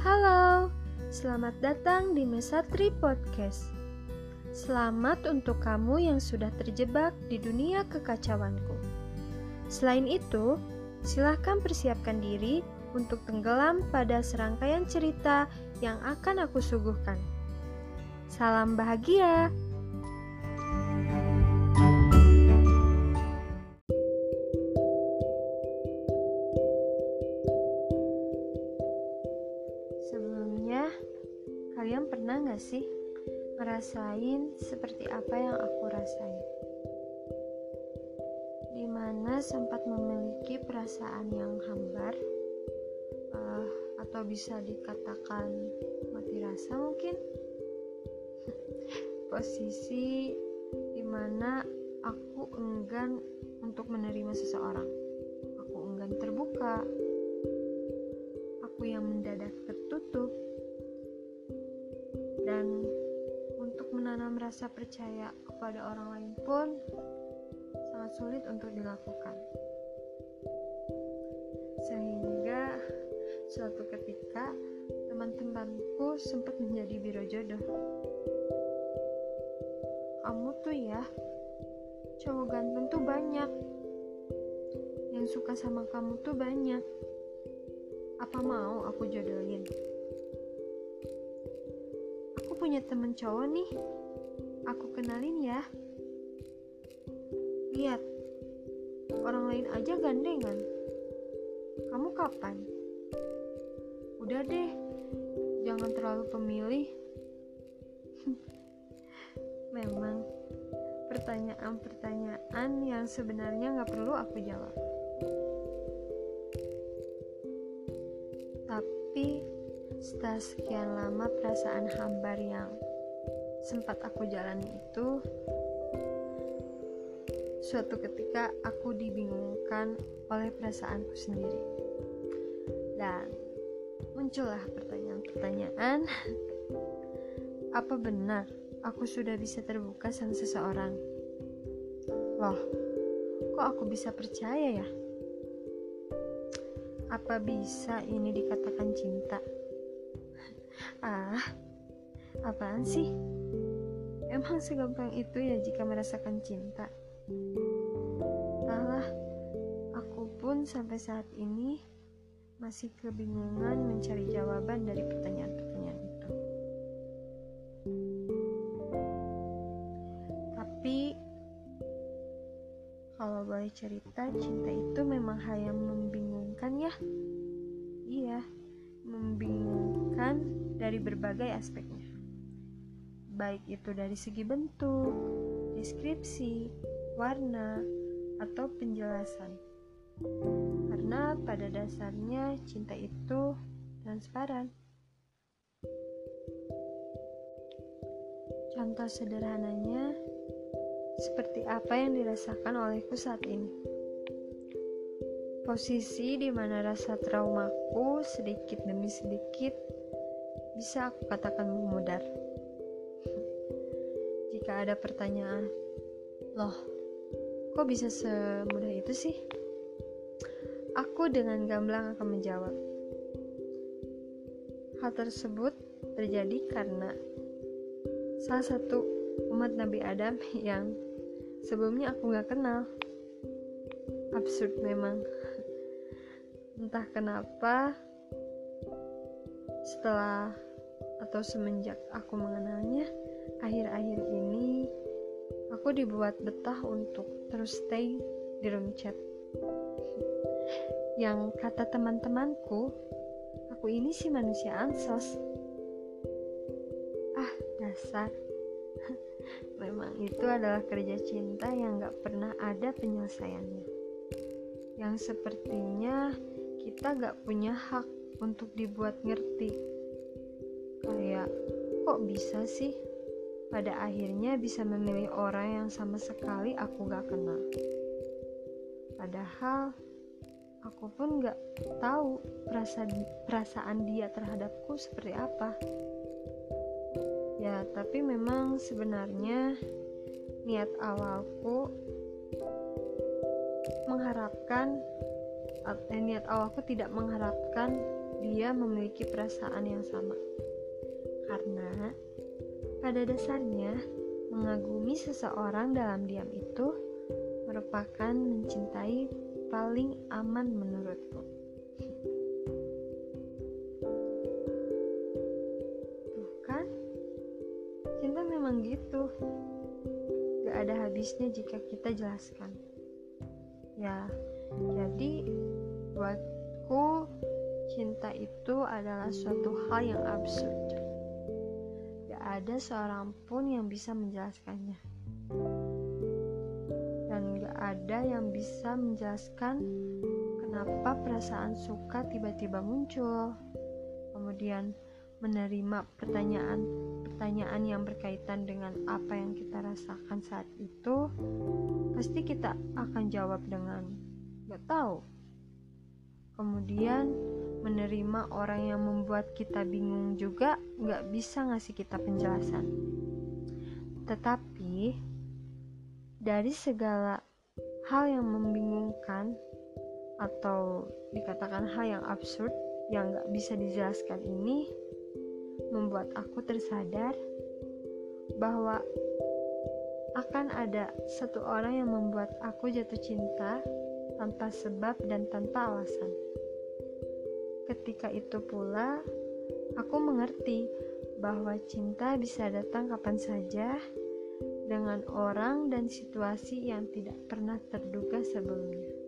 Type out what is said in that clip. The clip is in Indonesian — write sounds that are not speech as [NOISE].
Halo, selamat datang di Mesatri Podcast. Selamat untuk kamu yang sudah terjebak di dunia kekacauanku. Selain itu, silahkan persiapkan diri untuk tenggelam pada serangkaian cerita yang akan aku suguhkan. Salam bahagia! Ngerasain seperti apa yang aku rasain? Di mana sempat memiliki perasaan yang hambar, uh, atau bisa dikatakan mati rasa mungkin? [LAUGHS] Posisi di mana aku enggan untuk menerima seseorang. Aku enggan terbuka, aku yang mendadak tertutup dan menanam rasa percaya kepada orang lain pun sangat sulit untuk dilakukan sehingga suatu ketika teman-temanku sempat menjadi biro jodoh kamu tuh ya cowok ganteng tuh banyak yang suka sama kamu tuh banyak apa mau aku jodohin? Aku punya temen cowok nih. Aku kenalin ya. Lihat, orang lain aja gandengan. Kamu kapan? Udah deh, jangan terlalu pemilih. [LAUGHS] Memang, pertanyaan-pertanyaan yang sebenarnya nggak perlu aku jawab. Tapi setelah sekian lama perasaan hambar yang sempat aku jalani itu suatu ketika aku dibingungkan oleh perasaanku sendiri dan muncullah pertanyaan-pertanyaan [LAUGHS] apa benar aku sudah bisa terbuka sama seseorang loh kok aku bisa percaya ya apa bisa ini dikatakan cinta? [LAUGHS] ah, apaan sih? Emang segampang itu ya jika merasakan cinta? Entahlah, aku pun sampai saat ini masih kebingungan mencari jawaban dari pertanyaan-pertanyaan itu. Tapi kalau boleh cerita, cinta itu memang hal yang membingungkan ya. Iya, membingungkan dari berbagai aspeknya. Baik itu dari segi bentuk, deskripsi, warna, atau penjelasan. Karena pada dasarnya cinta itu transparan. Contoh sederhananya, seperti apa yang dirasakan olehku saat ini. Posisi di mana rasa traumaku sedikit demi sedikit bisa aku katakan memudar. Jika ada pertanyaan, loh, kok bisa semudah itu sih? Aku dengan gamblang akan menjawab. Hal tersebut terjadi karena salah satu umat Nabi Adam yang sebelumnya aku gak kenal absurd memang entah kenapa setelah atau semenjak aku mengenalnya akhir-akhir ini aku dibuat betah untuk terus stay di room chat. Yang kata teman-temanku aku ini sih manusia ansos. Ah dasar. [LAUGHS] Memang itu adalah kerja cinta yang gak pernah ada penyelesaiannya. Yang sepertinya kita gak punya hak untuk dibuat ngerti. Kayak kok bisa sih pada akhirnya bisa memilih orang yang sama sekali aku gak kenal padahal aku pun gak tahu perasaan, perasaan dia terhadapku seperti apa ya tapi memang sebenarnya niat awalku mengharapkan eh, niat awalku tidak mengharapkan dia memiliki perasaan yang sama. Karena pada dasarnya, mengagumi seseorang dalam diam itu merupakan mencintai paling aman menurutku. Tuh kan, cinta memang gitu. Gak ada habisnya jika kita jelaskan. Ya, jadi buatku cinta itu adalah suatu hal yang absurd ada seorang pun yang bisa menjelaskannya. Dan gak ada yang bisa menjelaskan kenapa perasaan suka tiba-tiba muncul. Kemudian menerima pertanyaan-pertanyaan yang berkaitan dengan apa yang kita rasakan saat itu, pasti kita akan jawab dengan gak tahu. Kemudian menerima orang yang membuat kita bingung juga nggak bisa ngasih kita penjelasan. Tetapi dari segala hal yang membingungkan atau dikatakan hal yang absurd yang nggak bisa dijelaskan ini membuat aku tersadar bahwa akan ada satu orang yang membuat aku jatuh cinta tanpa sebab dan tanpa alasan. Ketika itu pula, aku mengerti bahwa cinta bisa datang kapan saja dengan orang dan situasi yang tidak pernah terduga sebelumnya.